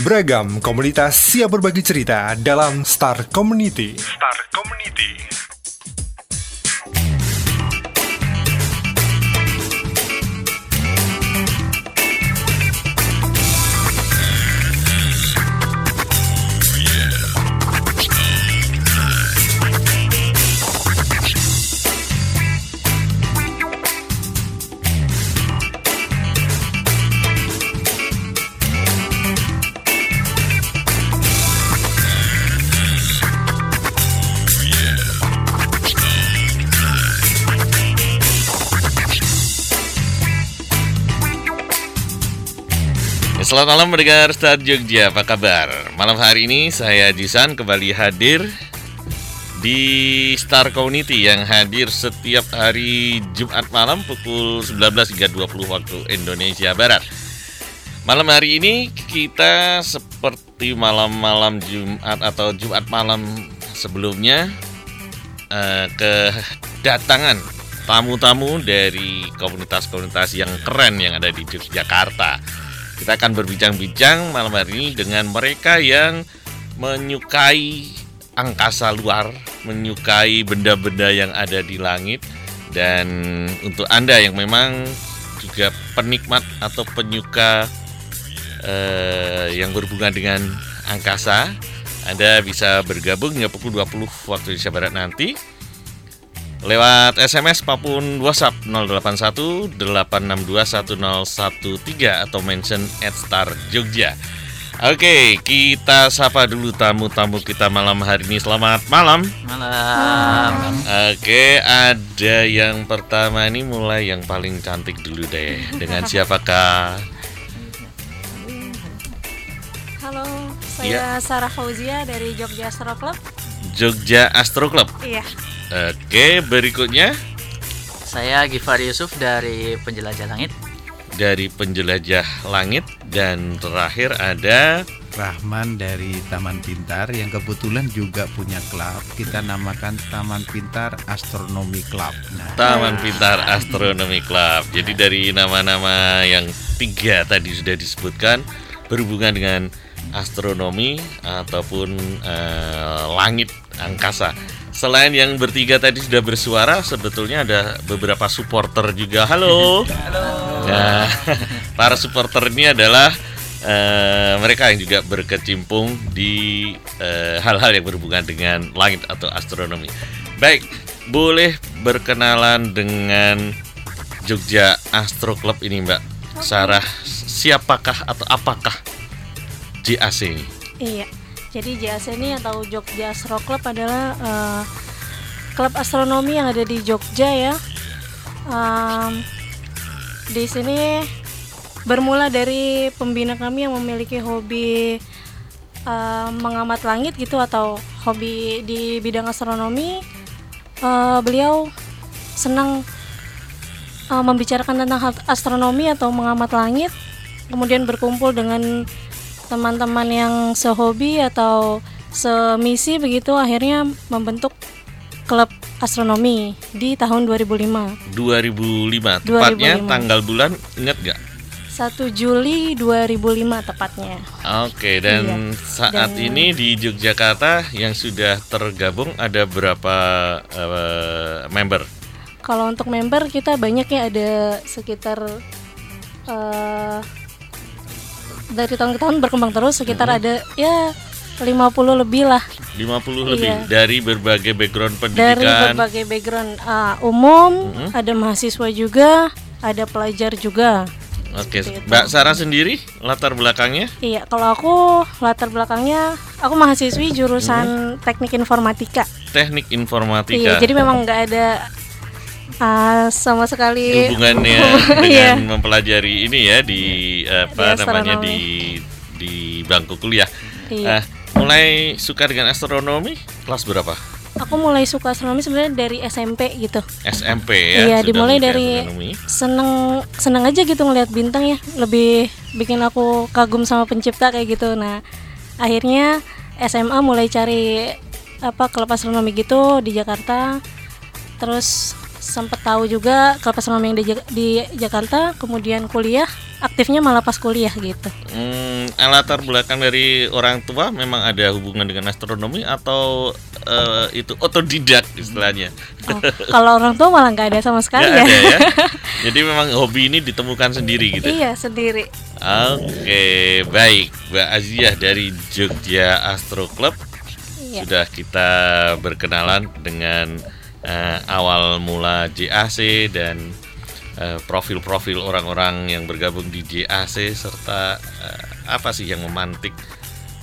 Beragam komunitas siap berbagi cerita dalam Star Community. Star Community. Selamat malam mendengar Star Jogja, apa kabar? Malam hari ini saya Jisan kembali hadir di Star Community yang hadir setiap hari Jumat malam pukul 19 hingga 20 waktu Indonesia Barat. Malam hari ini kita seperti malam-malam Jumat atau Jumat malam sebelumnya eh, kedatangan tamu-tamu dari komunitas-komunitas yang keren yang ada di Yogyakarta. Kita akan berbincang-bincang malam hari ini dengan mereka yang menyukai angkasa luar, menyukai benda-benda yang ada di langit. Dan untuk Anda yang memang juga penikmat atau penyuka eh, yang berhubungan dengan angkasa, Anda bisa bergabung hingga pukul 20 waktu Indonesia Barat nanti lewat SMS maupun WhatsApp 081 862 1013 atau mention at Star Jogja. Oke, kita sapa dulu tamu-tamu kita malam hari ini. Selamat malam. Malam. Oke, ada yang pertama ini mulai yang paling cantik dulu deh. Dengan siapakah? Halo, saya Sarah Fauzia dari Jogja Astro Club. Jogja Astro Club. Iya. Oke, berikutnya Saya Givari Yusuf dari Penjelajah Langit. dari penjelajah langit dan terakhir ada Rahman dari Taman Pintar yang kebetulan juga punya klub. Kita namakan Taman Pintar Astronomi Club. Nah, Taman Pintar Astronomi Club. Jadi dari nama-nama yang tiga tadi sudah disebutkan berhubungan dengan astronomi ataupun eh, langit angkasa. Selain yang bertiga tadi sudah bersuara, sebetulnya ada beberapa supporter juga. Halo. Nah, para supporter ini adalah eh, mereka yang juga berkecimpung di eh, hal-hal yang berhubungan dengan langit atau astronomi. Baik, boleh berkenalan dengan Jogja Astro Club ini, Mbak Sarah. Siapakah atau apakah JAC ini? Iya. Jadi JAC ini atau Jogja Astro Club adalah eh, klub astronomi yang ada di Jogja ya. Em, di sini bermula dari pembina kami yang memiliki hobi eh, mengamat langit gitu atau hobi di bidang astronomi. Eh, beliau senang eh, membicarakan tentang astronomi atau mengamat langit, kemudian berkumpul dengan teman-teman yang sehobi atau semisi begitu akhirnya membentuk klub astronomi di tahun 2005 2005 tepatnya 2005. tanggal bulan ingat nggak 1 Juli 2005 tepatnya Oke dan Iya. saat Dan- ini di Yogyakarta yang sudah tergabung ada berapa eh, member kalau untuk member kita banyak ya ada sekitar eh, dari tahun ke tahun berkembang terus sekitar ada ya 50 lebih lah 50 lebih Iya. dari berbagai background dari pendidikan berbagai background ah, umum Mhm. ada mahasiswa juga ada pelajar juga Oke. Mbak Sarah sendiri latar belakangnya Iya, kalau aku latar belakangnya aku mahasiswi jurusan teknik informatika. teknik informatika Iya, jadi memang nggak ada ah, sama sekali hubungannya Iya. dengan mempelajari ini ya di apa Di namanya astronomi. di di bangku kuliah. Iya. Ah, mulai suka dengan astronomi kelas berapa? Aku mulai suka astronomi sebenarnya dari SMP gitu. SMP ya. Iya, dimulai dari astronomi. seneng seneng aja gitu ngelihat bintang ya. Lebih bikin aku kagum sama pencipta kayak gitu. Nah, akhirnya SMA mulai cari apa klub astronomi gitu di Jakarta. Terus sempet tahu juga klub astronomi yang di, di Jakarta, kemudian kuliah aktifnya malah pas kuliah gitu. Hmm, latar belakang dari orang tua memang ada hubungan dengan astronomi atau eh, itu otodidak istilahnya? Oh, kalau orang tua malah nggak ada sama sekali Nggak ya. ada ya. Jadi memang hobi ini ditemukan sendiri gitu. iya sendiri. Oke, baik, Mbak Aziah dari Jogja Astro Club Iya. sudah kita berkenalan dengan eh, awal mula JAC dan eh, profil-profil orang-orang yang bergabung di JAC serta eh, apa sih yang memantik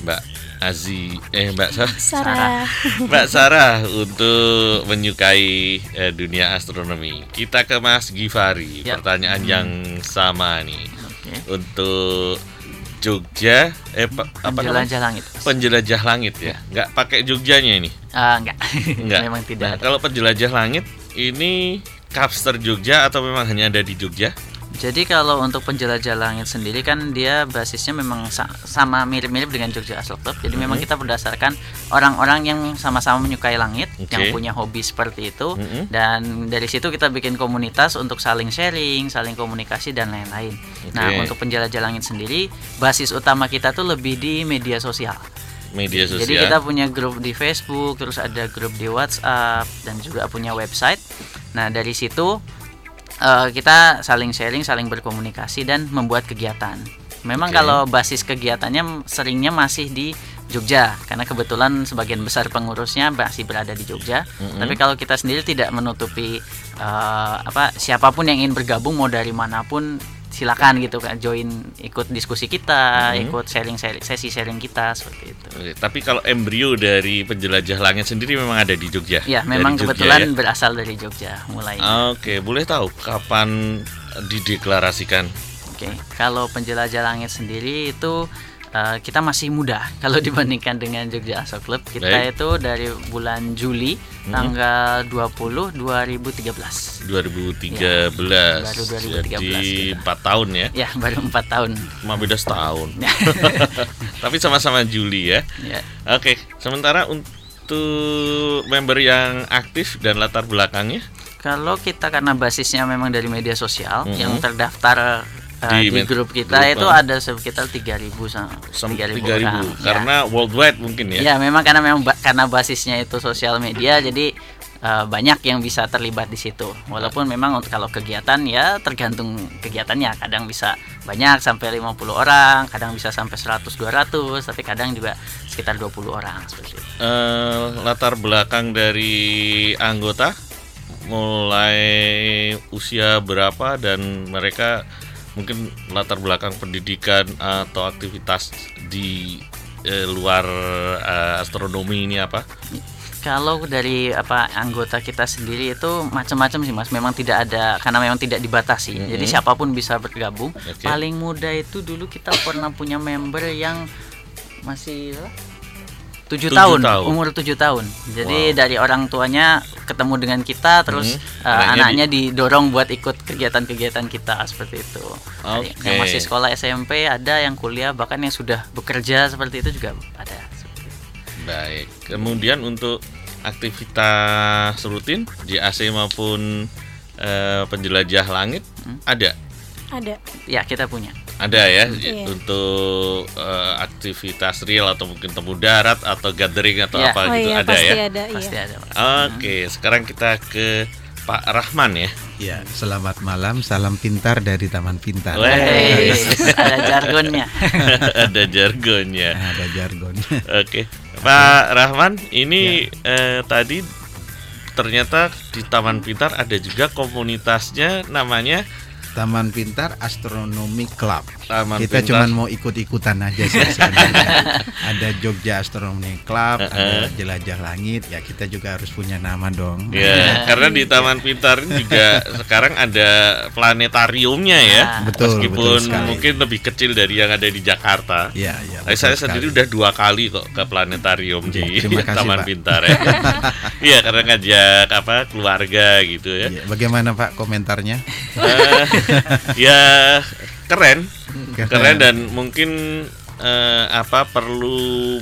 Mbak Azi eh Mbak Sa- Sarah. Mbak Sarah untuk menyukai eh, dunia astronomi. Kita ke Mas Givari. Ya. Pertanyaan yang sama nih. Oke. Untuk Jogja eh pa- apa namanya? Penjelajah langit. Penjelajah langit ya. Nggak pakai Jogjanya ini. Ah, enggak. Enggak. Memang Nah, tidak. ada. kalau penjelajah langit ini Capster Jogja atau memang hanya ada di Jogja? Jadi kalau untuk penjelajah langit sendiri kan dia basisnya memang sa- sama mirip-mirip dengan Jogja Astro Club. Jadi memang kita berdasarkan orang-orang yang sama-sama menyukai langit, Oke. yang punya hobi seperti itu Mhm. dan dari situ kita bikin komunitas untuk saling sharing, saling komunikasi dan lain-lain. Nah, Oke. untuk penjelajah langit sendiri basis utama kita tuh lebih di media sosial. Media sosial. Jadi kita punya grup di Facebook, terus ada grup di WhatsApp dan juga punya website. Nah, dari situ eh, kita saling sharing, saling berkomunikasi dan membuat kegiatan. Memang Oke. kalau basis kegiatannya seringnya masih di Jogja karena kebetulan sebagian besar pengurusnya masih berada di Jogja. Mm-mm. Tapi kalau kita sendiri tidak menutupi eh, apa siapa pun yang ingin bergabung mau dari mana pun silakan gitu kan join ikut diskusi kita, Mhm. ikut sharing, sharing sesi sharing kita seperti itu. Oke, Tapi kalau embrio dari penjelajah langit sendiri memang ada di Jogja. Ya, Dari memang Jogja kebetulan ya? berasal dari Jogja mulai. Oke, boleh tahu kapan dideklarasikan? Oke, kalau penjelajah langit sendiri itu eh, kita masih muda kalau dibandingkan dengan Jogja Astro Club. Kita Baik. itu dari bulan Juli Mhm. tanggal 20 2013. 2013. Ya, baru 2013 Jadi kita. 4 tahun ya. Ya, baru empat tahun. Cuma beda setahun. Tapi sama-sama Juli ya. ya. Oke, sementara untuk member yang aktif dan latar belakangnya Kalau kita karena basisnya memang dari media sosial Mhm. yang terdaftar eh, Di di, med- grup kita grup, itu ah. ada sekitar 3000 sama Sem- 3000 3.000 orang. Ya. karena worldwide mungkin ya. Ya, memang karena memang ba- karena basisnya itu sosial media jadi eh, banyak yang bisa terlibat di situ. Walaupun memang untuk kalau kegiatan ya tergantung kegiatannya. Kadang bisa banyak sampai 50 orang, kadang bisa sampai 100 200, tapi kadang juga sekitar 20 orang seperti itu. Eh, latar belakang dari anggota mulai usia berapa dan mereka mungkin latar belakang pendidikan atau aktivitas di eh, luar eh, astronomi ini apa? Kalau dari apa anggota kita sendiri itu macam-macam sih Mas. Memang tidak ada karena memang tidak dibatasi. Mhm. Jadi siapa pun bisa bergabung. Oke. Paling muda itu dulu kita pernah punya member yang masih tujuh tahun, tahun. umur tujuh tahun. Jadi Wow. dari orang tuanya ketemu dengan kita, terus Mhm. eh, Anaknya anaknya didorong buat ikut kegiatan-kegiatan kita seperti itu. Oke. Yang masih sekolah SMP ada, yang kuliah bahkan yang sudah bekerja seperti itu juga ada. Baik. Kemudian untuk aktivitas rutin JAC maupun eh, penjelajah langit Hmm. ada. Ada. Ya kita punya. Ada ya Iya. untuk eh, aktivitas real atau mungkin temu darat atau gathering atau Iya. apa oh gitu iya ada pasti ya. ada. Pasti Iya. ada. Oke, sekarang kita ke Pak Rahman ya. Ya, selamat malam, salam pintar dari Taman Pintar. Hei, ada jargonnya. Ada jargonnya. Ada jargon. Oke, Pak Rahman, ini eh, tadi ternyata di Taman Pintar ada juga komunitasnya namanya Taman Pintar Astronomi Club. Taman Kita cuma mau ikut-ikutan aja sih. sebenarnya. ada Jogja Astronomi Club, ada Jelajah Langit. Ya kita juga harus punya nama dong. Ya, karena di Taman Pintar ini juga sekarang ada planetariumnya ya. Nah, Betul, Meskipun betul sekali. mungkin lebih kecil dari yang ada di Jakarta. Iya, iya. Saya sekali. sendiri udah dua kali kok ke planetarium Oke, di kasih, Taman Pak. Pintar ya. Iya, karena ngajak apa keluarga gitu ya. Iya, Bagaimana Pak komentarnya? Eh, ya keren, keren dan mungkin eh, apa perlu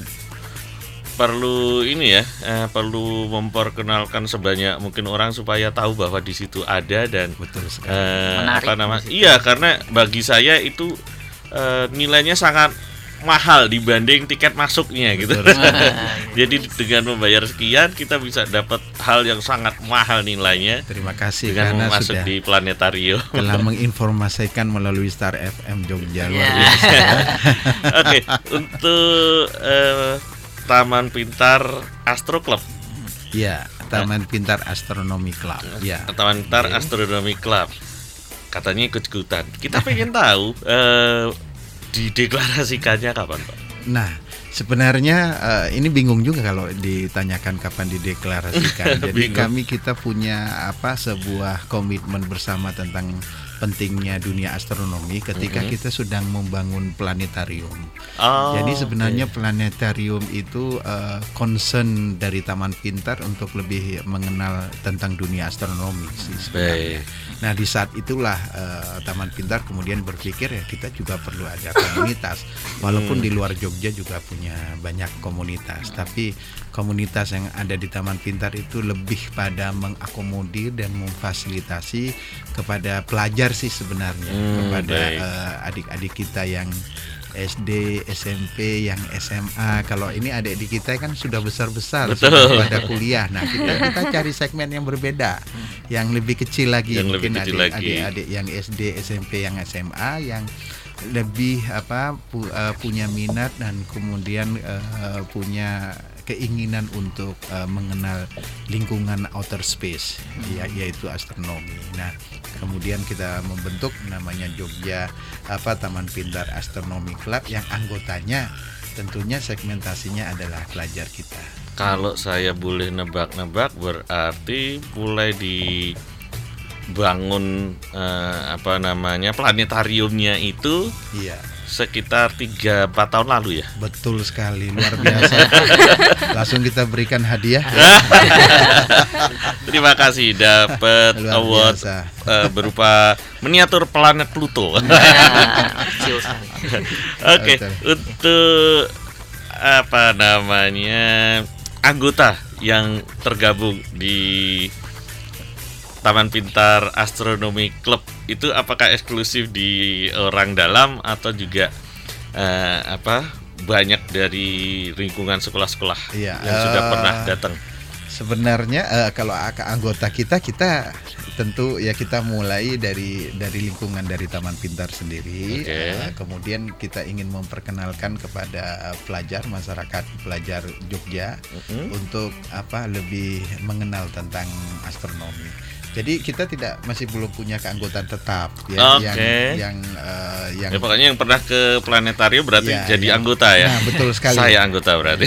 perlu ini ya, eh, perlu memperkenalkan sebanyak mungkin orang supaya tahu bahwa di situ ada dan Betul sekali. eh, Menarik apa nama? Iya, karena bagi saya itu eh, nilainya sangat mahal dibanding tiket masuknya gitu. Jadi dengan membayar sekian kita bisa dapat hal yang sangat mahal nilainya Terima kasih dengan karena masuk sudah di planetarium. telah menginformasikan melalui Star FM Jogja luar Ya. biasa. Oke, untuk eh, Taman Pintar Astro Club, Ya, Taman Pintar Astronomi Club. Ya. Taman Pintar Astronomi Club, katanya ikut-ikutan. Kita pengen tahu eh, dideklarasikannya kapan, Pak? Nah, sebenarnya eh, ini bingung juga kalau ditanyakan kapan dideklarasikan. Jadi kami kita punya apa sebuah komitmen bersama tentang pentingnya dunia astronomi ketika Mhm. kita sedang membangun planetarium. Oh, Jadi sebenarnya planetarium itu eh, concern dari Taman Pintar untuk lebih mengenal tentang dunia astronomi sih sebenarnya. Baik. Nah di saat itulah eh, Taman Pintar kemudian berpikir ya kita juga perlu ada komunitas. Walaupun di luar Jogja juga punya banyak komunitas, tapi komunitas yang ada di Taman Pintar itu lebih pada mengakomodir dan memfasilitasi kepada pelajar sih sebenarnya Hmm, kepada eh, adik-adik kita yang SD, SMP, yang SMA. Kalau ini adik di kita kan sudah besar-besar, Betul. sudah pada kuliah. Nah kita kita cari segmen yang berbeda, yang lebih kecil lagi, Yang mungkin adik-adik yang SD, SMP, yang SMA, yang lebih apa pu- eh, punya minat dan kemudian eh, punya keinginan untuk eh, mengenal lingkungan outer space, ya, yaitu astronomi. Nah, kemudian kita membentuk namanya Jogja apa Taman Pintar Astronomi Club yang anggotanya tentunya segmentasinya adalah pelajar kita. Kalau saya boleh nebak-nebak berarti mulai dibangun eh, apa namanya planetariumnya itu Iya, sekitar 3 4 tahun lalu ya. betul sekali, luar biasa. Langsung kita berikan hadiah. Terima kasih dapat award biasa. eh, berupa miniatur planet Pluto. Oke, Betul. untuk apa namanya anggota yang tergabung di Taman Pintar Astronomi Club itu apakah eksklusif di orang dalam atau juga eh, apa banyak dari lingkungan sekolah-sekolah Iya, yang sudah eh, pernah datang? Sebenarnya eh, kalau anggota kita kita tentu ya kita mulai dari dari lingkungan dari Taman Pintar sendiri. Oke. Eh, kemudian kita ingin memperkenalkan kepada eh, pelajar masyarakat pelajar Jogja Mhm. untuk apa lebih mengenal tentang astronomi. Jadi kita tidak masih belum punya keanggotaan tetap ya yang Oke. yang eh, yang Ya pokoknya yang pernah ke planetarium berarti Ya, jadi ya. anggota ya. Nah, betul sekali. Saya anggota berarti.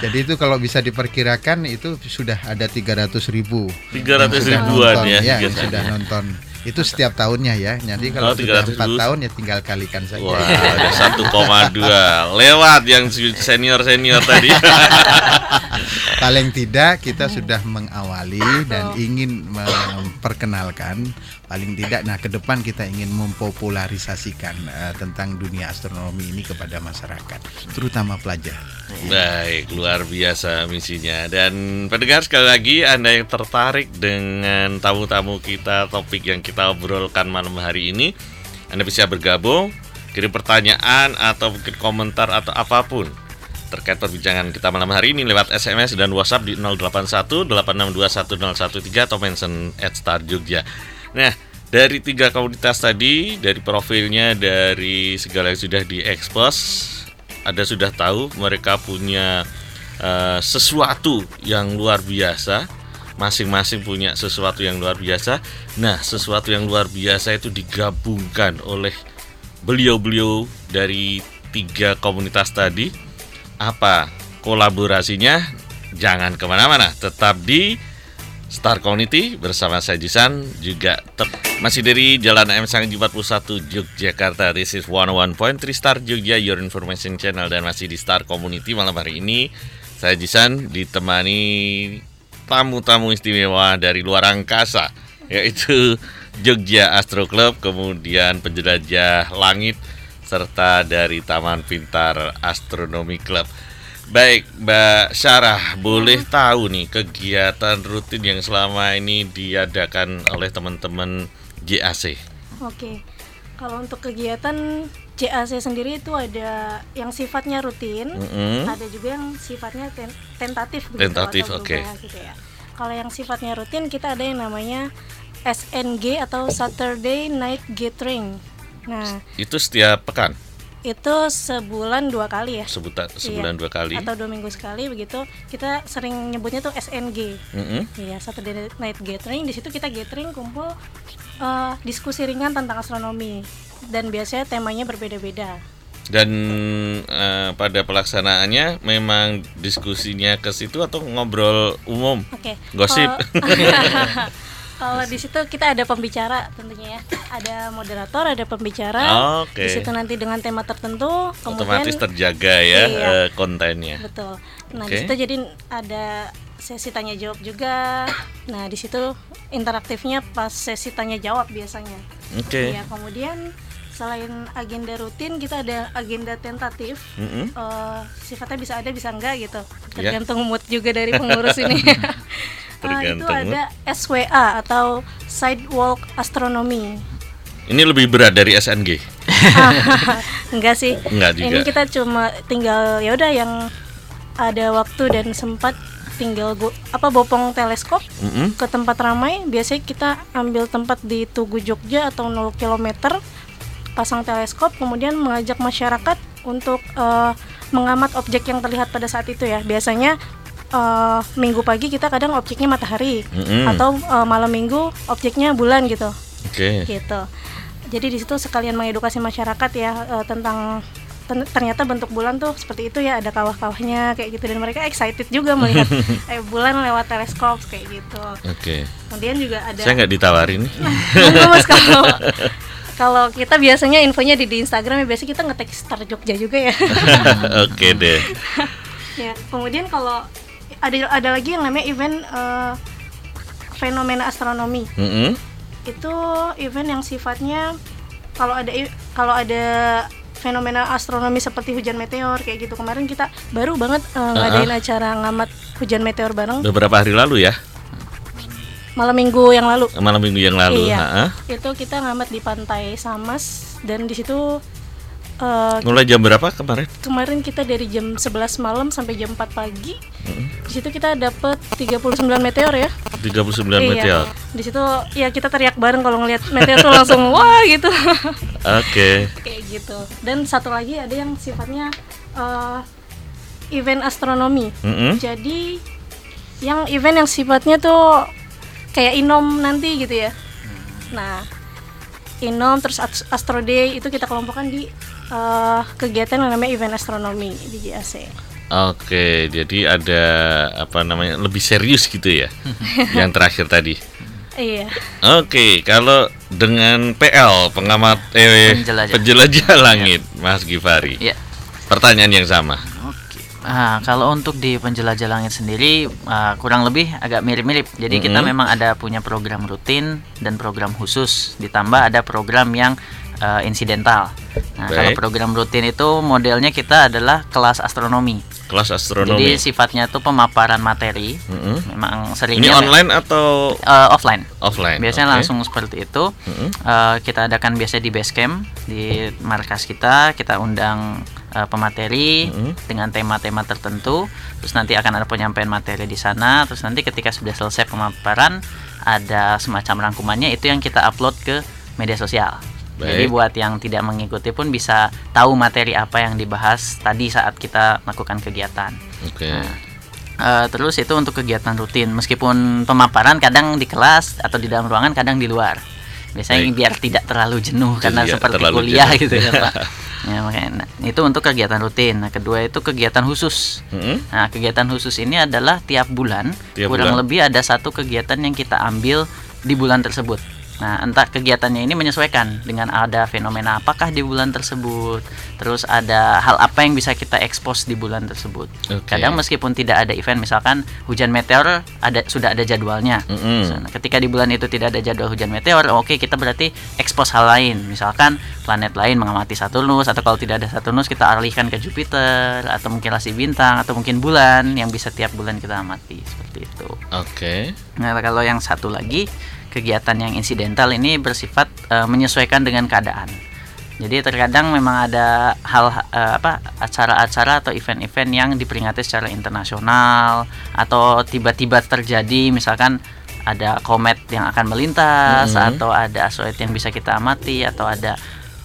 Jadi itu kalau bisa diperkirakan itu sudah ada 300 ribu 300 sudah ribuan nonton, ya, yang sudah nonton itu setiap tahunnya ya. Jadi Oh, kalau sudah 300 empat ribu. tahun ya tinggal kalikan saja. Wah, ada 1,2 lewat yang senior senior tadi. paling tidak kita sudah mengawali dan ingin memperkenalkan paling tidak nah ke depan kita ingin mempopularisasikan eh, tentang dunia astronomi ini kepada masyarakat terutama pelajar Baik, luar biasa misinya. Dan pendengar sekali lagi Anda yang tertarik dengan tamu-tamu kita, topik yang kita obrolkan malam hari ini, Anda bisa bergabung, kirim pertanyaan atau mungkin komentar atau apa pun terkait perbincangan kita malam hari ini lewat SMS dan WhatsApp di 081 8621013 atau mention at Star Jogja. Nah, dari tiga komunitas tadi, dari profilnya, dari segala yang sudah diekspos, ada sudah tahu mereka punya eh, sesuatu yang luar biasa. Masing-masing punya sesuatu yang luar biasa. Nah, sesuatu yang luar biasa itu digabungkan oleh beliau-beliau dari tiga komunitas tadi. Apa kolaborasinya? Jangan ke mana-mana, tetap di Star Community bersama saya Jisan juga masih dari Jalan M Sangji 41 Yogyakarta. This is 101.3 Star Jogja Your Information Channel dan masih di Star Community malam hari ini saya Jisan ditemani tamu-tamu istimewa dari luar angkasa yaitu Jogja Astro Club, kemudian penjelajah langit serta dari Taman Pintar Astronomi Club. Baik, Mbak Syarah, boleh tahu nih kegiatan rutin yang selama ini diadakan oleh teman-teman JAC? Oke. Kalau untuk kegiatan JAC sendiri itu ada yang sifatnya rutin, Mm-mm. ada juga yang sifatnya ten- tentatif begitu, Tentatif, oke. berubah gitu ya. Kalau yang sifatnya rutin kita ada yang namanya SNG atau Saturday Night Gathering. Nah, Itu setiap pekan, itu sebulan dua kali ya. sebuta, sebulan Iya. dua kali. Atau dua minggu sekali begitu. Kita sering nyebutnya tuh SNG. Mm-mm. Iya, Saturday Night Gathering. Di situ kita gathering kumpul eh, diskusi ringan tentang astronomi dan biasanya temanya berbeda-beda. Dan eh, pada pelaksanaannya memang diskusinya ke situ atau ngobrol umum? Oke. Gosip. Kalau di situ kita ada pembicara tentunya ya. Ada moderator, ada pembicara. Oke. Di situ nanti dengan tema tertentu, kemudian Otomatis terjaga ya Iya. eh, kontennya. Betul. Nah, Oke. di situ jadi ada sesi tanya jawab juga. Nah, di situ interaktifnya pas sesi tanya jawab biasanya. Oke. Iya, kemudian selain agenda rutin, kita ada agenda tentatif. Mm-mm. Eh, sifatnya bisa ada, bisa enggak gitu. Ya. Tergantung mood juga dari pengurus ini. Itu Tergantung ada SWA atau Sidewalk Astronomy. Ini lebih berat dari SNG. enggak sih. Enggak juga. Ini kita cuma tinggal ya udah yang ada waktu dan sempat tinggal go, apa bopong teleskop Mm-mm. ke tempat ramai. Biasanya kita ambil tempat di Tugu Jogja atau 0 km pasang teleskop kemudian mengajak masyarakat untuk eh, mengamat objek yang terlihat pada saat itu ya. Biasanya eh, minggu pagi kita kadang objeknya matahari Mm-mm. atau eh, malam minggu objeknya bulan gitu Oke. gitu. Jadi di situ sekalian mengedukasi masyarakat ya eh, tentang ten- ternyata bentuk bulan tuh seperti itu ya ada kawah-kawahnya kayak gitu dan mereka excited juga melihat eh, bulan lewat teleskop kayak gitu. Oke. Kemudian juga ada Saya nggak ditawarin. Mas, kalau kalau kita biasanya infonya di, di Instagram ya biasanya kita ngetek Star Jogja juga ya. Oke deh. ya. Kemudian kalau ada ada lagi yang namanya event eh, fenomena astronomi. Mm-mm. itu event yang sifatnya kalau ada kalau ada fenomena astronomi seperti hujan meteor kayak gitu kemarin kita baru banget uh, ngadain acara ngamat hujan meteor bareng Beberapa hari lalu ya, malam minggu yang lalu malam minggu yang lalu. Iya. Ha-ha. itu kita ngamat di pantai Samas dan di situ uh, Mulai jam berapa kemarin? kemarin kita dari jam 11 malam sampai jam 4 pagi di situ kita dapat 39 meteor ya 39 Iya. meteor. di situ ya kita teriak bareng kalau ngelihat meteor tuh langsung wah gitu Oke. kayak gitu dan satu lagi ada yang sifatnya eh, event astronomi Mm-mm. jadi yang event yang sifatnya tuh kayak inom nanti gitu ya nah inom terus Ast- astro day itu kita kelompokkan di eh, kegiatan yang namanya event astronomi di JAC Oke, jadi ada apa namanya lebih serius gitu ya, yang terakhir tadi. iya Oke, kalau dengan PL pengamat eh, Penjelajah. penjelajah langit, Mas Gifari. Ya. Pertanyaan yang sama. Oke. Ah, kalau untuk di penjelajah langit sendiri ah, kurang lebih agak mirip-mirip. Jadi kita Mhm. memang ada punya program rutin dan program khusus. Ditambah ada program yang ah, insidental. Nah, kalau Baik. program rutin itu modelnya kita adalah kelas astronomi. Kelas Jadi astronomi. sifatnya itu pemaparan materi. Mm-mm. Memang Ini seringnya online atau eh, offline. offline? Biasanya Oke. langsung seperti itu. Mm-mm. Eh, kita adakan biasa di base camp di markas kita. Kita undang eh, pemateri Mm-mm. dengan tema-tema tertentu. Terus nanti akan ada penyampaian materi di sana. Terus nanti ketika sudah selesai pemaparan ada semacam rangkumannya itu yang kita upload ke media sosial. Jadi Baik. buat yang tidak mengikuti pun bisa tahu materi apa yang dibahas tadi saat kita melakukan kegiatan. Oke. Eh, terus itu untuk kegiatan rutin meskipun pemaparan kadang di kelas atau di dalam ruangan kadang di luar biasanya Baik. biar tidak terlalu jenuh karena Tidak seperti kuliah jenuh. gitu ya pak ya makanya nah, itu untuk kegiatan rutin nah kedua itu kegiatan khusus Mm-mm. nah kegiatan khusus ini adalah tiap bulan Tiap kurang bulan. lebih ada satu kegiatan yang kita ambil di bulan tersebut Nah, entah kegiatannya ini menyesuaikan dengan ada fenomena apakah di bulan tersebut, terus ada hal apa yang bisa kita ekspos di bulan tersebut. Oke. Kadang meskipun tidak ada event, misalkan hujan meteor ada sudah ada jadwalnya. Mm-mm. Nah, ketika di bulan itu tidak ada jadwal hujan meteor, oke kita berarti ekspos hal lain. Misalkan planet lain mengamati Saturnus atau kalau tidak ada Saturnus kita alihkan ke Jupiter atau mungkin rasi bintang atau mungkin bulan yang bisa tiap bulan kita amati seperti itu. Oke. Nah, kalau yang satu lagi kegiatan yang insidental ini bersifat eh, menyesuaikan dengan keadaan. Jadi terkadang memang ada hal eh, apa acara-acara atau event-event yang diperingati secara internasional atau tiba-tiba terjadi misalkan ada komet yang akan melintas Mhm. atau ada asteroid yang bisa kita amati atau ada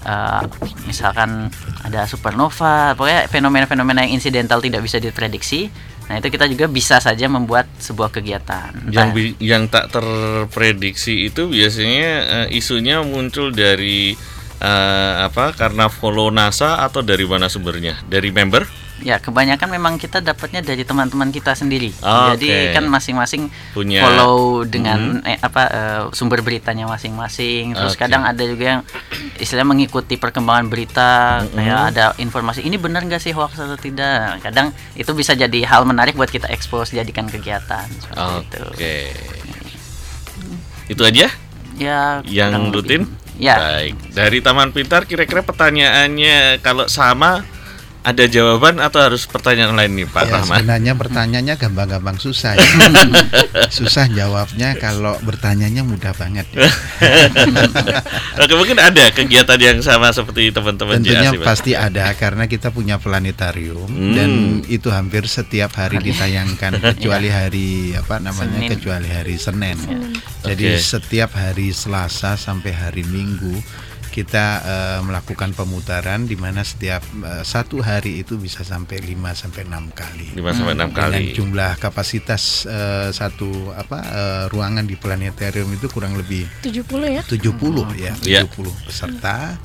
eh, misalkan ada supernova pokoknya fenomena-fenomena yang insidental tidak bisa diprediksi nah itu kita juga bisa saja membuat sebuah kegiatan Yang Entah- bi- yang tak terprediksi itu biasanya eh, isunya muncul dari eh, apa? Karena follow NASA atau dari mana sumbernya? Dari member? Ya, kebanyakan memang kita dapatnya dari teman-teman kita sendiri. Oh, Jadi oke. kan masing-masing Punya- follow dengan eh, apa eh, sumber beritanya masing-masing. Terus Oke. kadang ada juga yang istilah mengikuti perkembangan berita, kayak ada informasi ini benar nggak sih hoax atau tidak. Kadang itu bisa jadi hal menarik buat kita expose jadikan kegiatan seperti itu. Oke. Itu aja Ya, yang lebih. rutin? Ya. Baik. Dari Taman Pintar kira-kira pertanyaannya kalau sama ada jawaban atau harus pertanyaan lain nih Pak Ya, Rahman? sebenarnya pertanyaannya gampang-gampang susah ya. susah jawabnya kalau bertanyanya mudah banget. ya. Oke, mungkin ada kegiatan yang sama seperti teman-teman Tentunya JAC, Pak. pasti ada karena kita punya planetarium Hmm. dan itu hampir setiap hari ditayangkan kecuali hari apa namanya Senin. kecuali hari Senin. Jadi Oke. setiap hari Selasa sampai hari Minggu kita eh, melakukan pemutaran di mana setiap eh, satu hari itu bisa sampai 5 sampai 6 kali. 5 sampai 6 Dengan kali. jumlah kapasitas eh, satu apa eh, ruangan di planetarium itu kurang lebih 70 ya 70 ya, Iya. 70 peserta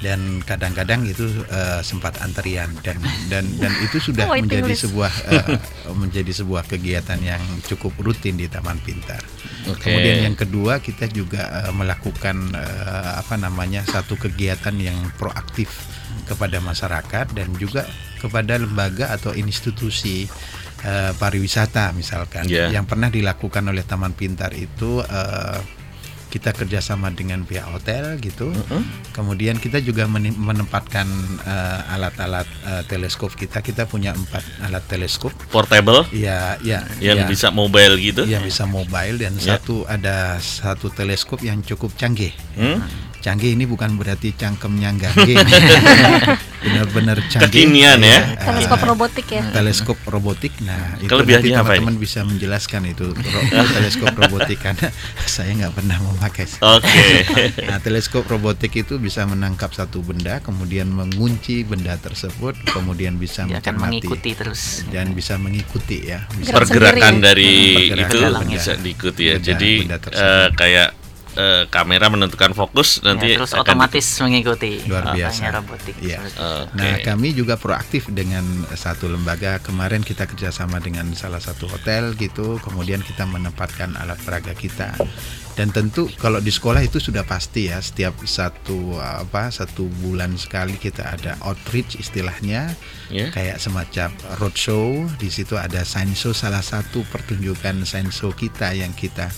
dan kadang-kadang itu eh, sempat antrian dan dan dan itu sudah Waiting menjadi list. sebuah eh, menjadi sebuah kegiatan yang cukup rutin di Taman Pintar. Oke. Kemudian yang kedua kita juga eh, melakukan eh, apa namanya satu kegiatan yang proaktif kepada masyarakat dan juga kepada lembaga atau institusi eh, pariwisata misalkan Iya. yang pernah dilakukan oleh Taman Pintar itu eh, kita kerjasama dengan pihak hotel gitu. Kemudian kita juga menempatkan eh, alat-alat eh, teleskop kita. Kita punya empat alat teleskop. Portable Ya, ya. yang ya bisa mobile gitu. yang bisa mobile dan Ya. satu ada satu teleskop yang cukup canggih. Hmm? Canggih ini bukan berarti cangkemnya gangge. Benar-benar canggih. Kekinian ya. Eh, teleskop robotik ya teleskop robotik. Nah, itu Kelebihannya nanti teman-teman bisa menjelaskan itu ro- teleskop robotik karena saya nggak pernah memakai. Oke. Nah, teleskop robotik itu bisa menangkap satu benda, kemudian mengunci benda tersebut, kemudian bisa Dia akan mencermati mengikuti terus. dan bisa mengikuti ya. Bisa Gerak Pergerakan sendiri ya? dari Pergerakan itu benda. bisa diikuti ya. Benda- Jadi benda tersebut. eh, kayak eh, kamera menentukan fokus nanti Ya, terus akan otomatis mengikuti Luar biasa. robotik itu. Oke. Nah, kami juga proaktif dengan satu lembaga. Kemarin kita kerjasama dengan salah satu hotel gitu. Kemudian kita menempatkan alat peraga kita. Dan tentu kalau di sekolah itu sudah pasti ya. Setiap satu apa satu bulan sekali kita ada outreach istilahnya. Ya. Kayak semacam roadshow. Di situ ada science show. Salah satu pertunjukan science show kita yang kita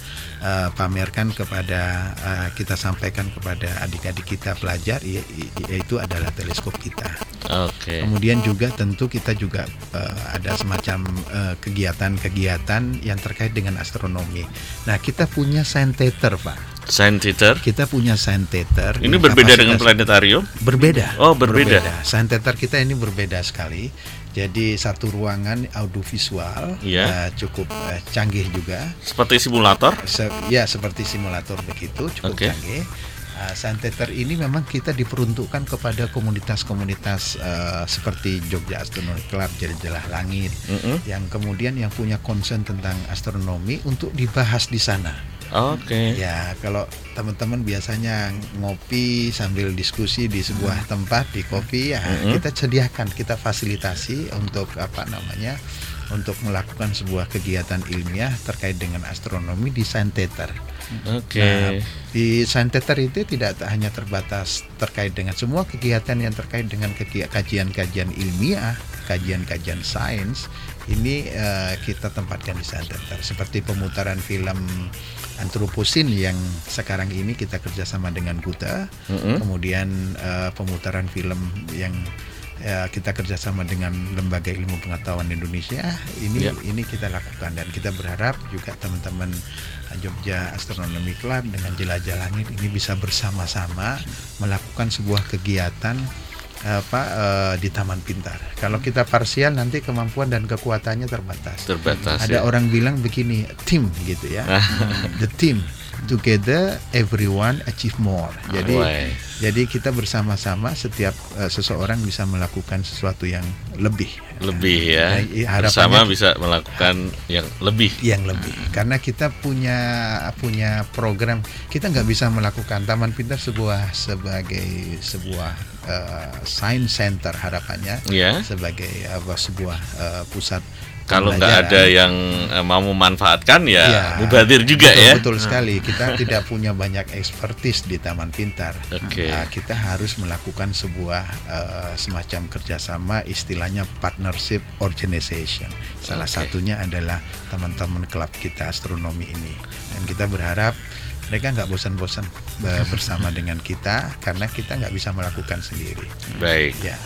eh, pamerkan kepada eh, kita sampaikan kepada adik-adik kita pelajar ya- ya- yaitu adalah teleskop kita. Oke. Kemudian juga tentu kita juga eh, ada semacam eh, kegiatan-kegiatan yang terkait dengan astronomi. Nah, kita punya science theater, Pak. Science theater. Kita punya science theater. Ini berbeda dengan planetarium. Berbeda. Oh, berbeda. Science theater kita ini berbeda sekali. Jadi satu ruangan audiovisual Iya. eh, cukup eh, canggih juga. Seperti simulator. Se- ya seperti simulator begitu cukup Oke. canggih. Uh, Science Theater ini memang kita diperuntukkan kepada komunitas-komunitas uh, seperti Jogja Astronomy Club, Jelah Langit, Mm-mm. yang kemudian yang punya concern tentang astronomi untuk dibahas di sana. Oke. Ya, kalau teman-teman biasanya ngopi sambil diskusi di sebuah tempat di kopi, ya Mm-mm. kita sediakan, kita fasilitasi untuk apa namanya, untuk melakukan sebuah kegiatan ilmiah terkait dengan astronomi di Science Theater. Oke. Nah, di Sainteter itu tidak hanya terbatas terkait dengan semua kegiatan yang terkait dengan kajian-kajian ilmiah, kajian-kajian sains, ini eh, kita tempatkan di Sainteter. Seperti pemutaran film antroposin yang sekarang ini kita kerjasama dengan Guta, Mm-mm. kemudian eh, pemutaran film yang eh, kita kerjasama dengan Lembaga Ilmu Pengetahuan Indonesia ini Ya. ini kita lakukan dan kita berharap juga teman-teman Jogja Astronomy Club dengan Jelajah Langit ini bisa bersama-sama melakukan sebuah kegiatan apa eh, di Taman Pintar. Kalau kita parsial nanti kemampuan dan kekuatannya terbatas. Terbatas. Ada ya. orang bilang begini, tim gitu ya. The team together everyone achieve more. Jadi Why? jadi kita bersama-sama setiap eh, seseorang bisa melakukan sesuatu yang lebih lebih ya. Nah, Bersama bisa melakukan yang lebih. yang lebih karena kita punya punya program kita nggak bisa melakukan Taman Pintar sebuah sebagai sebuah eh, science center harapannya Ya. sebagai apa sebuah eh, pusat Kalau nggak ada yang eh, mau memanfaatkan ya, Ya, mubadir juga betul, ya. Betul sekali. Kita tidak punya banyak expertise di Taman Pintar. Oke. Nah, kita harus melakukan sebuah eh, semacam kerjasama, istilahnya partnership organization. Salah Oke. satunya adalah teman-teman klub kita astronomi ini. Dan kita berharap mereka nggak bosan-bosan bersama dengan kita karena kita nggak bisa melakukan sendiri. Baik. Ya.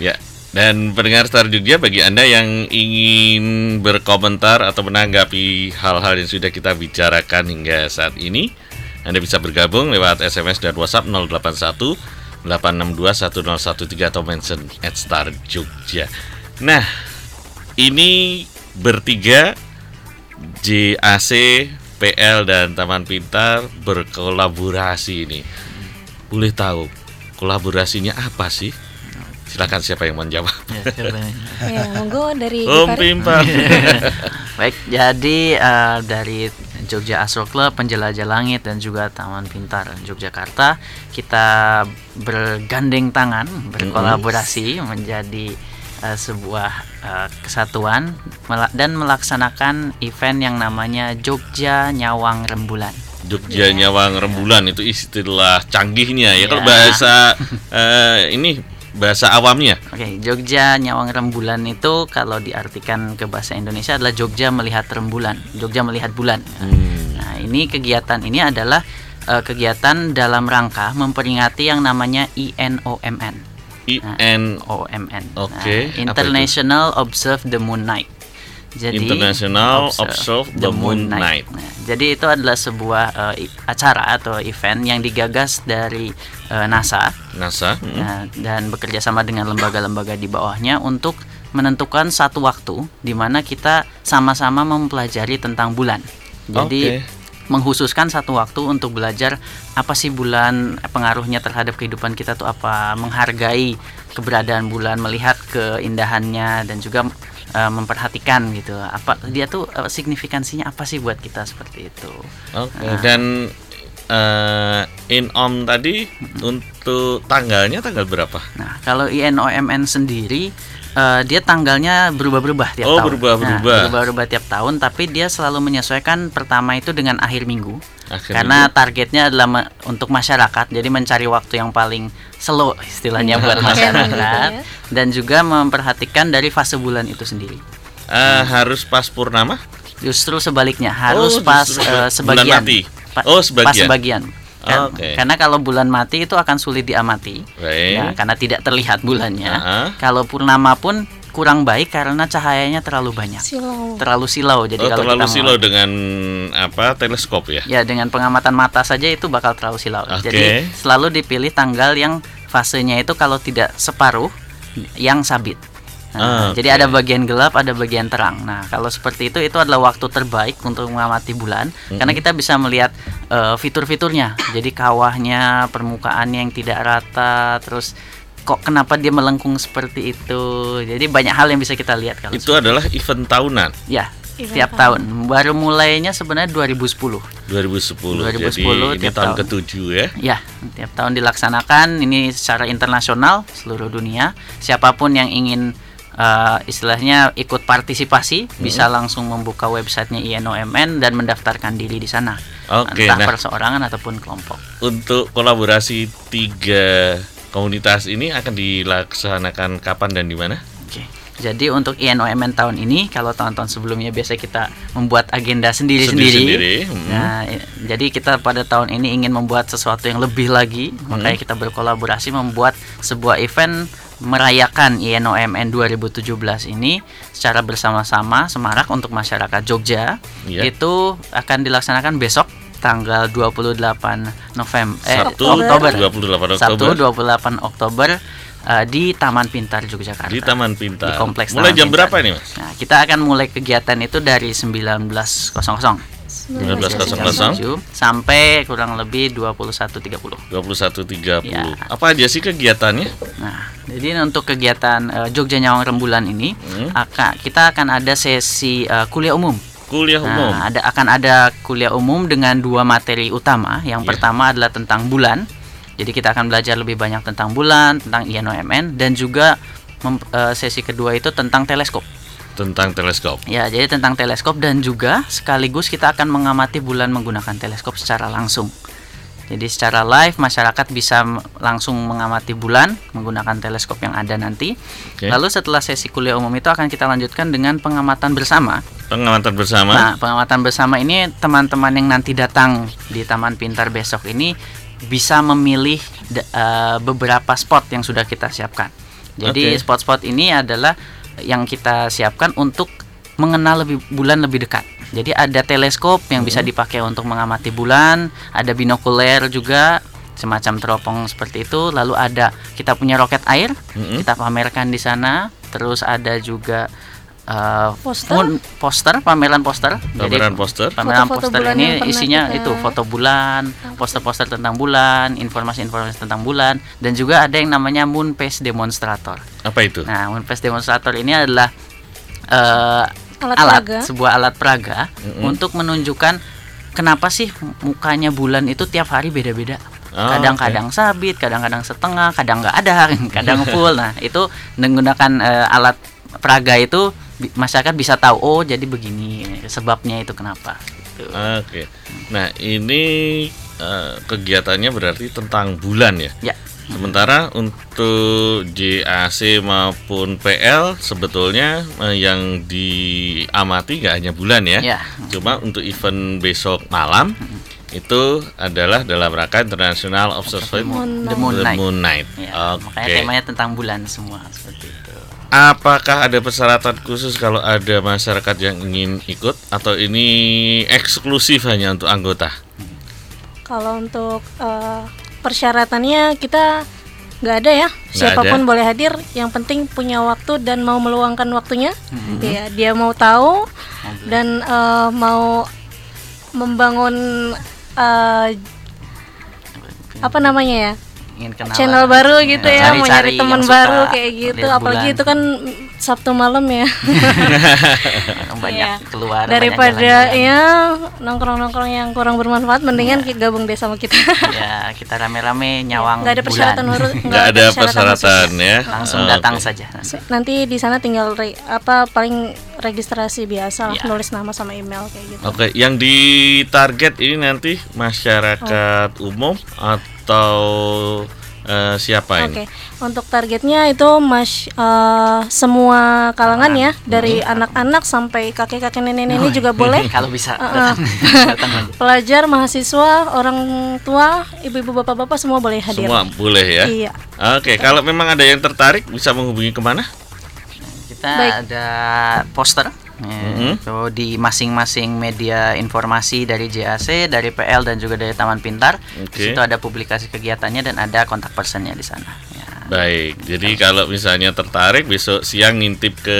Ya. Dan pendengar Star Jogja bagi Anda yang ingin berkomentar atau menanggapi hal-hal yang sudah kita bicarakan hingga saat ini, Anda bisa bergabung lewat SMS dan WhatsApp 081 862 1013 atau mention at Star Jogja. Nah, ini bertiga JAC, PL dan Taman Pintar berkolaborasi ini. Boleh tahu kolaborasinya apa sih? Silakan siapa yang menjawab. Ya, ya monggo dari Om Gifari. Pimpar. Baik, jadi eh, dari Jogja Astro Club, Penjelajah Langit dan juga Taman Pintar Yogyakarta, kita bergandeng tangan, berkolaborasi menjadi eh, sebuah eh, kesatuan dan melaksanakan event yang namanya Jogja Nyawang Rembulan. Jogja Nyawang Rembulan itu istilah canggihnya ya. Kalau Ya. bahasa eh, ini bahasa awamnya. Oke, Jogja Nyawang Rembulan itu kalau diartikan ke bahasa Indonesia adalah Jogja melihat rembulan, Jogja melihat bulan. Hmm. Nah, ini kegiatan ini adalah eh, kegiatan dalam rangka memperingati yang namanya INOMN. IN OMN. Oke, Nah, apa itu? International Observe the Moon Night. Jadi International Observe the Moon Night. Nah, jadi itu adalah sebuah i- acara atau event yang digagas dari eh, NASA NASA. Nah, dan bekerja sama dengan lembaga-lembaga di bawahnya untuk menentukan satu waktu di mana kita sama-sama mempelajari tentang bulan. Jadi Oke. Menghususkan satu waktu untuk belajar apa sih bulan, pengaruhnya terhadap kehidupan kita tuh apa, menghargai keberadaan bulan, melihat keindahannya dan juga eh, memperhatikan gitu. Apa dia tuh eh, signifikansinya apa sih buat kita seperti itu. Oke. Nah. Dan eh INOM tadi untuk tanggalnya tanggal berapa? Nah, kalau INOMN sendiri eh, dia tanggalnya berubah-berubah tiap Oh, tahun. berubah-berubah. Nah, berubah-berubah tiap tahun, tapi dia selalu menyesuaikan pertama itu dengan akhir minggu. Akhir Karena minggu. targetnya adalah me- untuk masyarakat, jadi mencari waktu yang paling slow istilahnya buat masyarakat ya. dan juga memperhatikan dari fase bulan itu sendiri. Eh, harus pas purnama? Justru sebaliknya, harus Oh, pas bulan sebagian. mati. Pa- Oh, Pas sebagian. Kan- Oke. Karena kalau bulan mati itu akan sulit diamati. Baik. Ya, karena tidak terlihat bulannya. Ah. Kalau purnama pun kurang baik karena cahayanya terlalu banyak. Silau. Terlalu silau. Jadi oh, kalau terlalu kita silau mau- dengan apa teleskop ya? Ya, dengan pengamatan mata saja itu bakal terlalu silau. Oke. Jadi selalu dipilih tanggal yang fasenya itu kalau tidak separuh yang sabit. Nah, Ah, Jadi ada bagian gelap, ada bagian terang. Nah, kalau seperti itu itu adalah waktu terbaik untuk mengamati bulan karena kita bisa melihat eh, fitur-fiturnya. Jadi kawahnya, permukaannya yang tidak rata, terus kok kenapa dia melengkung seperti itu. Jadi banyak hal yang bisa kita lihat kalau Itu adalah event tahunan Ya, tiap tahun. Baru mulainya sebenarnya 2010. 2010. 2010 Jadi ini tahun tahun. ketujuh ya. Ya, tiap tahun dilaksanakan ini secara internasional seluruh dunia. Siapa pun yang ingin eh, istilahnya ikut partisipasi bisa langsung membuka websitenya INOMN dan mendaftarkan diri di sana Oke, entah nah. perseorangan ataupun kelompok Untuk kolaborasi tiga komunitas ini akan dilaksanakan kapan dan di mana? Jadi untuk INOMN tahun ini kalau tahun-tahun sebelumnya biasa kita membuat agenda sendiri-sendiri. Sendiri-sendiri, hmm. Nah, jadi kita pada tahun ini ingin membuat sesuatu yang lebih lagi, makanya kita berkolaborasi membuat sebuah event merayakan INOMN 2017 ini secara bersama-sama semarak untuk masyarakat Jogja. Iya. Itu akan dilaksanakan besok tanggal 28 November eh Sabtu, Oktober. 28 Sabtu Oktober. 28 Oktober eh, di Taman Pintar Yogyakarta. Di Taman Pintar. Di kompleks Mulai Taman jam Pintar. berapa ini, Mas? Nah, kita akan mulai kegiatan itu dari 19.00 19.00 sampai kurang lebih 21.30. 21.30. Ya. Apa aja sih kegiatannya? Nah, jadi untuk kegiatan eh, Jogja Nyawang Rembulan ini Hmm. akan kita akan ada sesi eh, kuliah umum. Kuliah umum. Nah, ada akan ada kuliah umum dengan dua materi utama. Yang Iya. pertama adalah tentang bulan. Jadi kita akan belajar lebih banyak tentang bulan, tentang INOMN dan juga mem- eh, sesi kedua itu tentang teleskop. Tentang teleskop. Ya, jadi tentang teleskop dan juga sekaligus kita akan mengamati bulan menggunakan teleskop secara langsung. Jadi secara live masyarakat bisa langsung mengamati bulan menggunakan teleskop yang ada nanti. Oke. Lalu setelah sesi kuliah umum itu akan kita lanjutkan dengan pengamatan bersama. Pengamatan bersama. Nah, pengamatan bersama ini teman-teman yang nanti datang di Taman Pintar besok ini bisa memilih eh, beberapa spot yang sudah kita siapkan. Jadi spot-spot ini adalah yang kita siapkan untuk mengenal lebih bulan lebih dekat. Jadi ada teleskop yang bisa dipakai untuk mengamati bulan, ada binokuler juga semacam teropong seperti itu. Lalu ada kita punya roket air, Mm-mm. kita pamerkan di sana. Terus ada juga eh, Poster? fun- poster, pameran poster. Pameran poster. Pameran Foto-foto poster bulan yang ini isinya kita- itu foto bulan, poster-poster tentang bulan, informasi-informasi tentang bulan, dan juga ada yang namanya Moon Phase Demonstrator. Apa itu? Nah, Moon Phase Demonstrator ini adalah eh, Alat alat, peraga. sebuah alat peraga Mm-mm. untuk menunjukkan kenapa sih mukanya bulan itu tiap hari beda-beda. Oh, Kadang-kadang sabit, kadang-kadang setengah, kadang nggak ada, kadang full. Nah, itu menggunakan eh, alat peraga itu masyarakat bisa tahu oh jadi begini sebabnya itu kenapa. Gitu. Oke. Nah, ini eh, kegiatannya berarti tentang bulan ya. Ya. Sementara untuk JAC maupun PL sebetulnya eh, yang diamati nggak hanya bulan ya. Ya. Cuma untuk event besok malam itu adalah dalam rangka International Observatory Moon The Moon The Night. Moon Night. Ya, Oke. makanya temanya tentang bulan semua seperti itu. Apakah ada persyaratan khusus kalau ada masyarakat yang ingin ikut atau ini eksklusif hanya untuk anggota? Kalau untuk eh, persyaratannya kita nggak ada ya. Siapa pun ada. boleh hadir. Yang penting punya waktu dan mau meluangkan waktunya. Ya, dia mau tahu dan eh, mau membangun eh, apa namanya ya? Ingin kenalan. channel baru gitu ya, mau Cari-cari nyari teman baru kayak gitu. Apalagi bulan. itu kan Sabtu malam ya. banyak Iya. keluar banyak Daripada jalan-jalan. ya nongkrong-nongkrong yang kurang bermanfaat, mendingan kita gabung deh sama kita. ya kita rame-rame nyawang Nggak ada persyaratan harus Nggak ada persyaratan ya. langsung datang saja Nanti di sana tinggal re- apa paling registrasi biasa Iya. nulis nama sama email kayak gitu. Oke, yang ditarget ini nanti masyarakat umum atau eh, siapa Oke, ini? untuk targetnya itu mas eh, semua kalangan ya, dari anak-anak sampai kakek-kakek nenek-nenek juga boleh. kalau bisa Uh-uh. datang, datang aja. Pelajar, mahasiswa, orang tua, ibu-ibu, bapak-bapak semua boleh hadir. Semua boleh ya. Iya. Oke, kalau memang ada yang tertarik bisa menghubungi ke mana? kita Baik. ada poster ya, Mhm. itu di masing-masing media informasi dari JAC dari PL dan juga dari Taman Pintar Oke. Di situ ada publikasi kegiatannya dan ada kontak personnya di sana ya. Baik, jadi kalau misalnya tertarik besok siang ngintip ke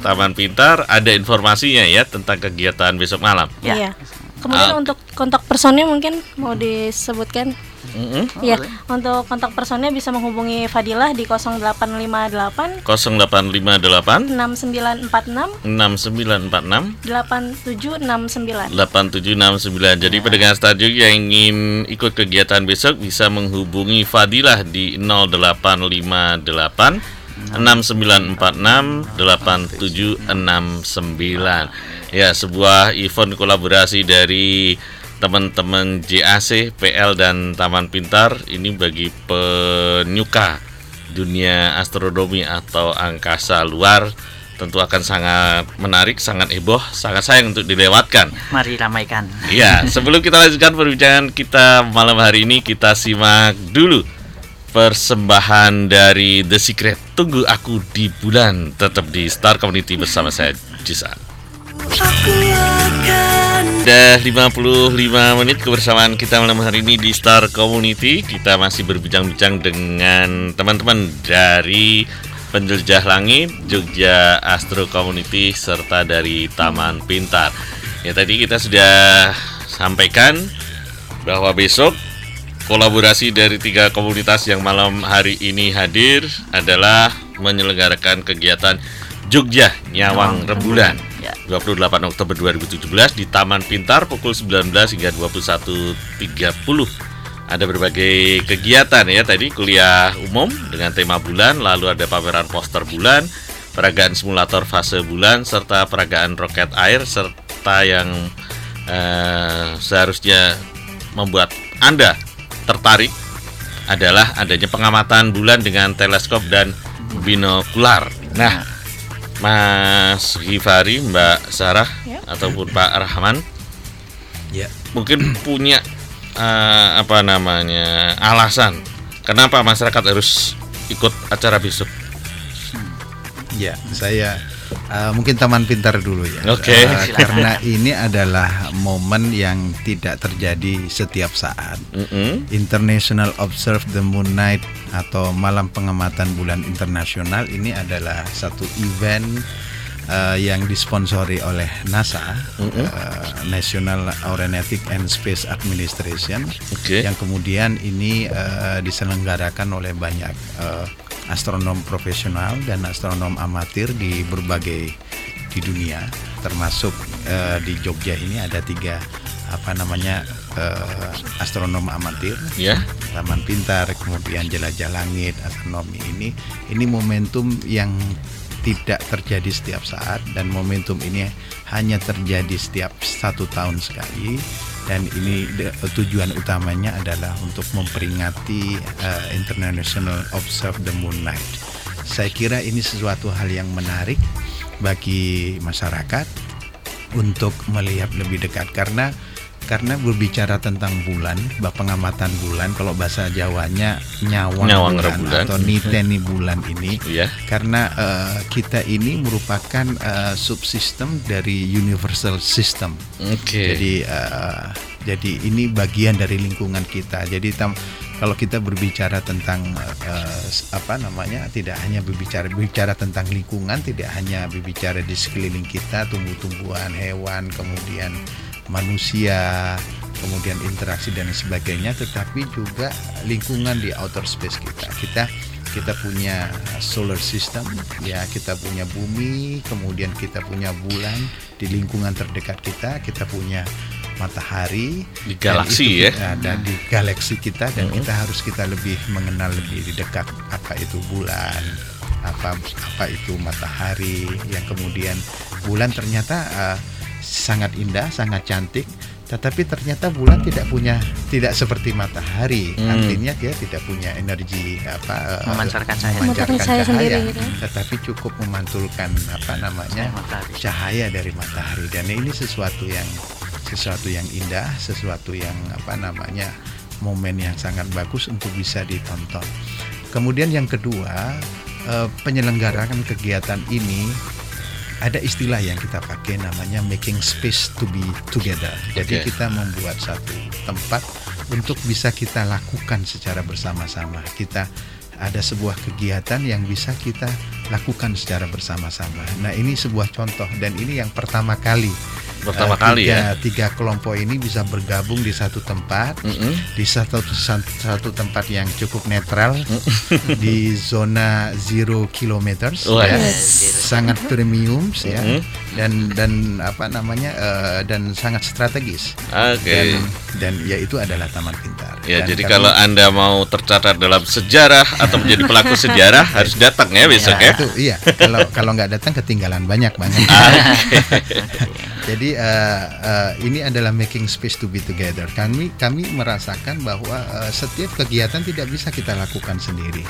Taman Pintar ada informasinya ya tentang kegiatan besok malam. Ya. Iya. Kemudian Ah. untuk kontak personnya mungkin mau disebutkan. Mm-mm. Iya, untuk kontak personnya bisa menghubungi Fadilah di 0858 0858 6946 6946 8769. 8769. Jadi pendengar stadion yang ingin ikut kegiatan besok bisa menghubungi Fadilah di 0858 6946 8769. Ya, sebuah event kolaborasi dari teman-teman JAC, PL dan Taman Pintar ini bagi penyuka dunia astronomi atau angkasa luar tentu akan sangat menarik, sangat heboh, sangat sayang untuk dilewatkan. Mari ramaikan. Iya, sebelum kita lanjutkan perbincangan kita malam hari ini, kita simak dulu persembahan dari The Secret. Tunggu aku di bulan, tetap di Star Community bersama saya, Jisan. Udah 55 menit kebersamaan kita malam hari ini di Star Community. Kita masih berbincang-bincang dengan teman-teman dari Penjelajah Langit, Jogja Astro Community, serta dari Taman Pintar. Ya tadi kita sudah sampaikan bahwa besok kolaborasi dari tiga komunitas yang malam hari ini hadir adalah menyelenggarakan kegiatan Jogja Nyawang Rembulan Ya. 28 Oktober 2017 di Taman Pintar pukul 19 hingga 21.30 ada berbagai kegiatan ya tadi kuliah umum dengan tema bulan lalu ada pameran poster bulan peragaan simulator fase bulan serta peragaan roket air serta yang eh, seharusnya membuat Anda tertarik adalah adanya pengamatan bulan dengan teleskop dan binokular. Nah, Mas Hifari, Mbak Sarah Ya. ataupun Pak Rahman Ya. mungkin punya eh, apa namanya alasan kenapa masyarakat harus ikut acara besok. Ya, saya uh, mungkin Taman Pintar dulu ya. Oke. Uh, karena ini adalah momen yang tidak terjadi setiap saat. Mm-mm. International Observe the Moon Night atau Malam Pengamatan Bulan Internasional ini adalah satu event uh, yang disponsori oleh NASA, Mhm. uh, National Aeronautic and Space Administration, Oke. yang kemudian ini uh, diselenggarakan oleh banyak uh, astronom profesional dan astronom amatir di berbagai di dunia, termasuk uh, di Jogja ini ada tiga apa namanya uh, astronom amatir. Ya. Taman Pintar, kemudian Jelajah Langit, astronomi ini, ini momentum yang tidak terjadi setiap saat dan momentum ini hanya terjadi setiap satu tahun sekali dan ini de- tujuan utamanya adalah untuk memperingati uh, International Observe the Moon Night. Saya kira ini sesuatu hal yang menarik bagi masyarakat untuk melihat lebih dekat karena karena berbicara tentang bulan, bah pengamatan bulan kalau bahasa Jawanya nyawang, Nyawang bulan rembulan. atau niteni bulan ini Ya. karena eh, kita ini merupakan eh, subsistem dari universal system. Oke. Jadi eh, jadi ini bagian dari lingkungan kita. Jadi tam, kalau kita berbicara tentang s- apa namanya tidak hanya berbicara berbicara tentang lingkungan, tidak hanya berbicara di sekeliling kita, tumbuh-tumbuhan, hewan, kemudian manusia, kemudian interaksi dan sebagainya, tetapi juga lingkungan di outer space kita. Kita kita punya solar system, ya kita punya bumi, kemudian kita punya bulan di lingkungan terdekat kita, kita punya matahari Di dan galaksi itu ya. dan di galaksi kita dan Mhm. kita harus kita lebih mengenal lebih di dekat apa itu bulan apa apa itu matahari yang kemudian bulan ternyata eh, sangat indah sangat cantik tetapi ternyata bulan tidak punya tidak seperti matahari Hmm. artinya dia tidak punya energi apa eh, Memancarkan cahaya. memancarkan Memancarkan cahaya sendiri gitu. tetapi cukup memantulkan apa namanya Cahaya matahari. cahaya dari matahari dan ini sesuatu yang sesuatu yang indah, sesuatu yang apa namanya momen yang sangat bagus untuk bisa ditonton. Kemudian yang kedua, eh, penyelenggaraan kegiatan ini ada istilah yang kita pakai namanya making space to be together. Jadi Oke. kita membuat satu tempat untuk bisa kita lakukan secara bersama-sama. Kita ada sebuah kegiatan yang bisa kita lakukan secara bersama-sama. Nah, ini sebuah contoh dan ini yang pertama kali pertama kali tiga, ya. tiga kelompok ini bisa bergabung di satu tempat Mm-mm. di satu satu tempat yang cukup netral di zona zero kilometers Wah. ya. Yes. sangat premium ya Mhm. dan dan apa namanya eh, dan sangat strategis Oke. dan dan ya itu adalah taman pintar Ya, Dan jadi kami- kalau Anda mau tercatat dalam sejarah atau menjadi pelaku sejarah harus datang ya besok ya. itu iya kalau kalau nggak datang ketinggalan banyak banyak jadi eh, eh, ini adalah making space to be together. Kami kami merasakan bahwa eh, setiap kegiatan tidak bisa kita lakukan sendiri.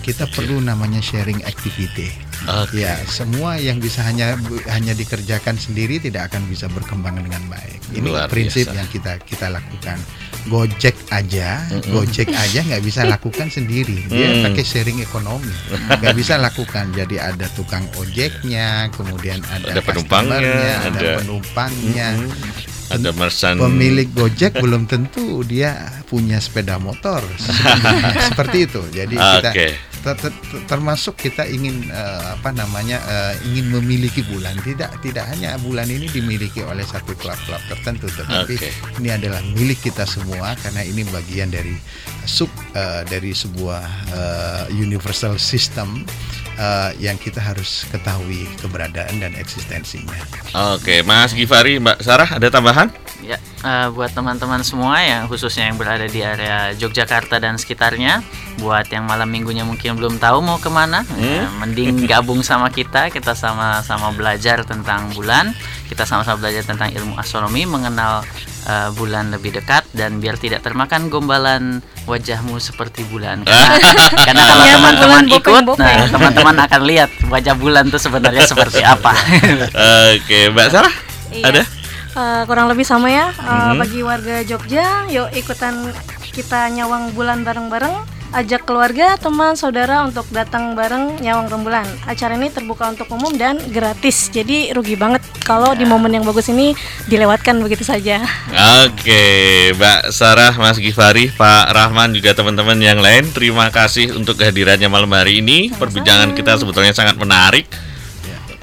Kita perlu namanya sharing activity Oke. ya semua yang bisa hanya hanya dikerjakan sendiri tidak akan bisa berkembang dengan baik ini Luar prinsip biasa. yang kita kita lakukan Gojek aja, Gojek aja nggak bisa lakukan sendiri. Dia Mm. pakai sharing ekonomi, nggak bisa lakukan. Jadi ada tukang ojeknya, kemudian ada, Ada penumpangnya, ada, ada- penumpangnya. Ada mersan Pemilik Gojek belum tentu dia punya sepeda motor seperti, itu. Jadi kita Oke. Ter- ter- ter- termasuk kita ingin eh, apa namanya eh, ingin memiliki bulan. Tidak tidak hanya bulan ini dimiliki oleh satu klub-klub tertentu, tetapi Oke. ini adalah milik kita semua karena ini bagian dari sub eh, dari sebuah eh, universal system eh, yang kita harus ketahui keberadaan dan eksistensinya. Oke, Mas Givari, Mbak Sarah ada tambahan? Ya, eh, buat teman-teman semua yang khususnya yang berada di area Yogyakarta dan sekitarnya, buat yang malam minggunya mungkin belum tahu mau ke mana, ya, mending gabung sama kita, kita sama-sama belajar tentang bulan, kita sama-sama belajar tentang ilmu astronomi, mengenal eh, bulan lebih dekat dan biar tidak termakan gombalan wajahmu seperti bulan. Karena, karena kalau Iya, teman-teman bulan ikut, nah teman-teman akan lihat wajah bulan itu sebenarnya seperti apa. Oke, Mbak Sarah Iya. ada? Eh, kurang lebih sama ya Eh, Mhm. bagi warga Jogja yuk ikutan kita nyawang bulan bareng-bareng ajak keluarga teman saudara untuk datang bareng nyawang rembulan acara ini terbuka untuk umum dan gratis jadi rugi banget kalau di momen yang bagus ini dilewatkan begitu saja Oke, Mbak Sarah, Mas Givari, Pak Rahman juga teman-teman yang lain, terima kasih untuk kehadirannya malam hari ini. Perbincangan kita sebetulnya sangat menarik.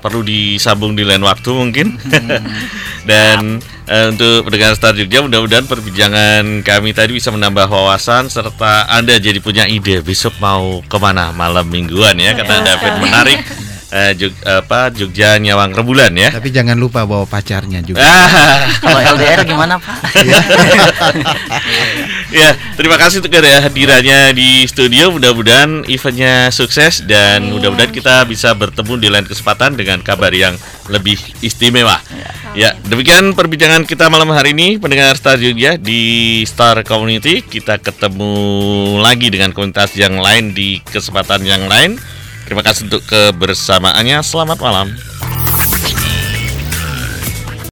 Perlu disambung di lain waktu mungkin. Dan eh, untuk pendengar Star Jogja, mudah-mudahan perbincangan kami tadi bisa menambah wawasan serta Anda jadi punya ide besok mau ke mana malam mingguan ya, kata David menarik. Eh, Jog- apa Jogja Nyawang Rembulan ya. Tapi jangan lupa bawa pacarnya juga. Ah. Kalau LDR gimana Pak? ya, terima kasih untuk kehadirannya di studio. Mudah-mudahan eventnya sukses dan mudah-mudahan kita bisa bertemu di lain kesempatan dengan kabar yang lebih istimewa. Ya, demikian perbincangan kita malam hari ini pendengar Star Jogja di Star Community. Kita ketemu lagi dengan komunitas yang lain di kesempatan yang lain. Terima kasih untuk kebersamaannya. Selamat malam.